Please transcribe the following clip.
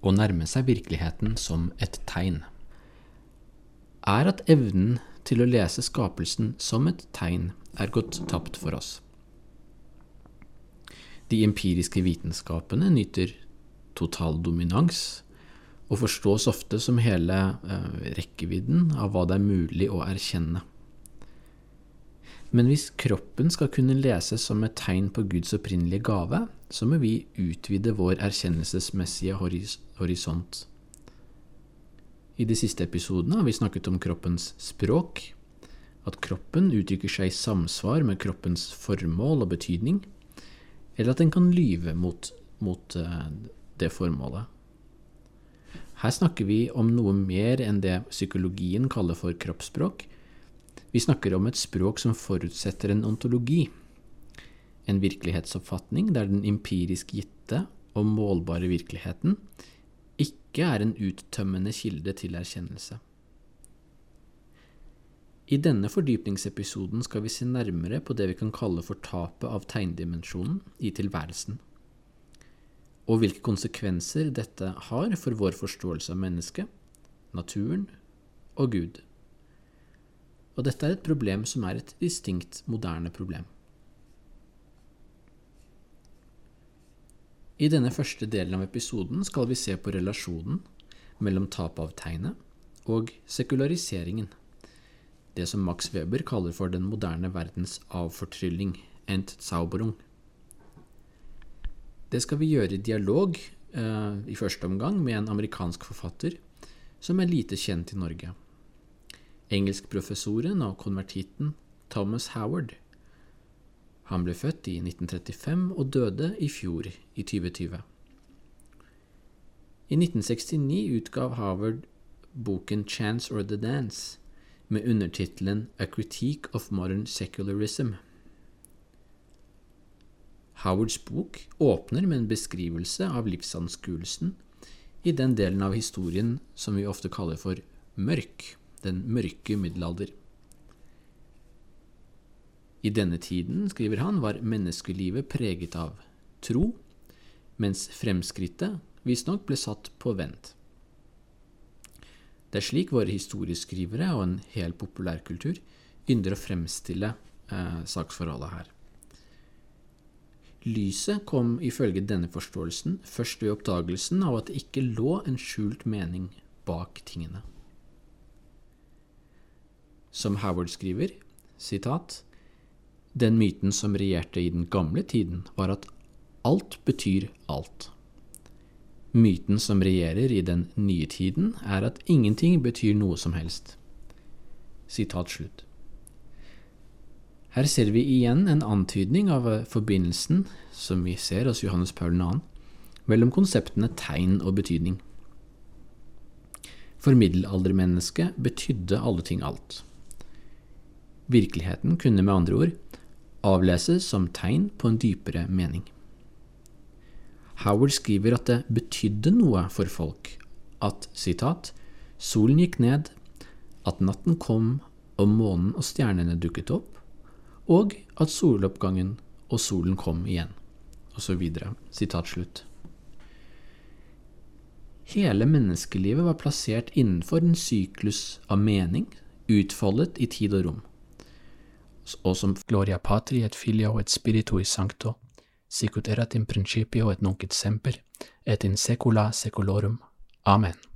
Å nærme seg virkeligheten som et tegn er at evnen til å lese skapelsen som et tegn er gått tapt for oss. De empiriske vitenskapene nyter total dominans og forstås ofte som hele eh, rekkevidden av hva det er mulig å erkjenne. Men hvis kroppen skal kunne leses som et tegn på Guds opprinnelige gave, så må vi utvide vår erkjennelsesmessige horis horisont. I de siste episodene har vi snakket om kroppens språk, at kroppen uttrykker seg i samsvar med kroppens formål og betydning, eller at den kan lyve mot, mot uh, det formålet. Her snakker vi om noe mer enn det psykologien kaller for kroppsspråk. Vi snakker om et språk som forutsetter en ontologi, en virkelighetsoppfatning der den empirisk gitte og målbare virkeligheten ikke er en uttømmende kilde til erkjennelse. I denne fordypningsepisoden skal vi se nærmere på det vi kan kalle for tapet av tegndimensjonen i tilværelsen, og hvilke konsekvenser dette har for vår forståelse av mennesket, naturen og Gud. Og dette er et problem som er et distinkt moderne problem. I denne første delen av episoden skal vi se på relasjonen mellom tap av tegnet og sekulariseringen, det som Max Weber kaller for den moderne verdens avfortrylling, Entzauberung. Det skal vi gjøre i dialog eh, i første omgang med en amerikansk forfatter som er lite kjent i Norge. Engelskprofessoren og konvertitten Thomas Howard. Han ble født i 1935 og døde i fjor, i 2020. I 1969 utgav Howard boken Chance or the Dance med undertittelen A Critique of Modern Secularism. Howards bok åpner med en beskrivelse av livsanskuelsen i den delen av historien som vi ofte kaller for mørk, den mørke middelalder. I denne tiden, skriver han, var menneskelivet preget av tro, mens fremskrittet visstnok ble satt på vent. Det er slik våre historieskrivere og en hel populærkultur ynder å fremstille eh, saksforholdet her. Lyset kom ifølge denne forståelsen først ved oppdagelsen av at det ikke lå en skjult mening bak tingene. Som Howard skriver, sitat, den myten som regjerte i den gamle tiden, var at alt betyr alt. Myten som regjerer i den nye tiden, er at ingenting betyr noe som helst. Sitat slutt. Her ser vi igjen en antydning av forbindelsen, som vi ser hos Johannes Paul 2., mellom konseptene tegn og betydning. For middelaldermennesket betydde alle ting alt. Virkeligheten kunne med andre ord avleses som tegn på en dypere mening. Howard skriver at det betydde noe for folk at citat, solen gikk ned, at natten kom og månen og stjernene dukket opp, og at soloppgangen og solen kom igjen, osv. Hele menneskelivet var plassert innenfor en syklus av mening, utfoldet i tid og rom, og som Gloria Patri et filio et spiritu i sancto, sicut erat in principio et nunc et semper, et in secula seculorum. Amen.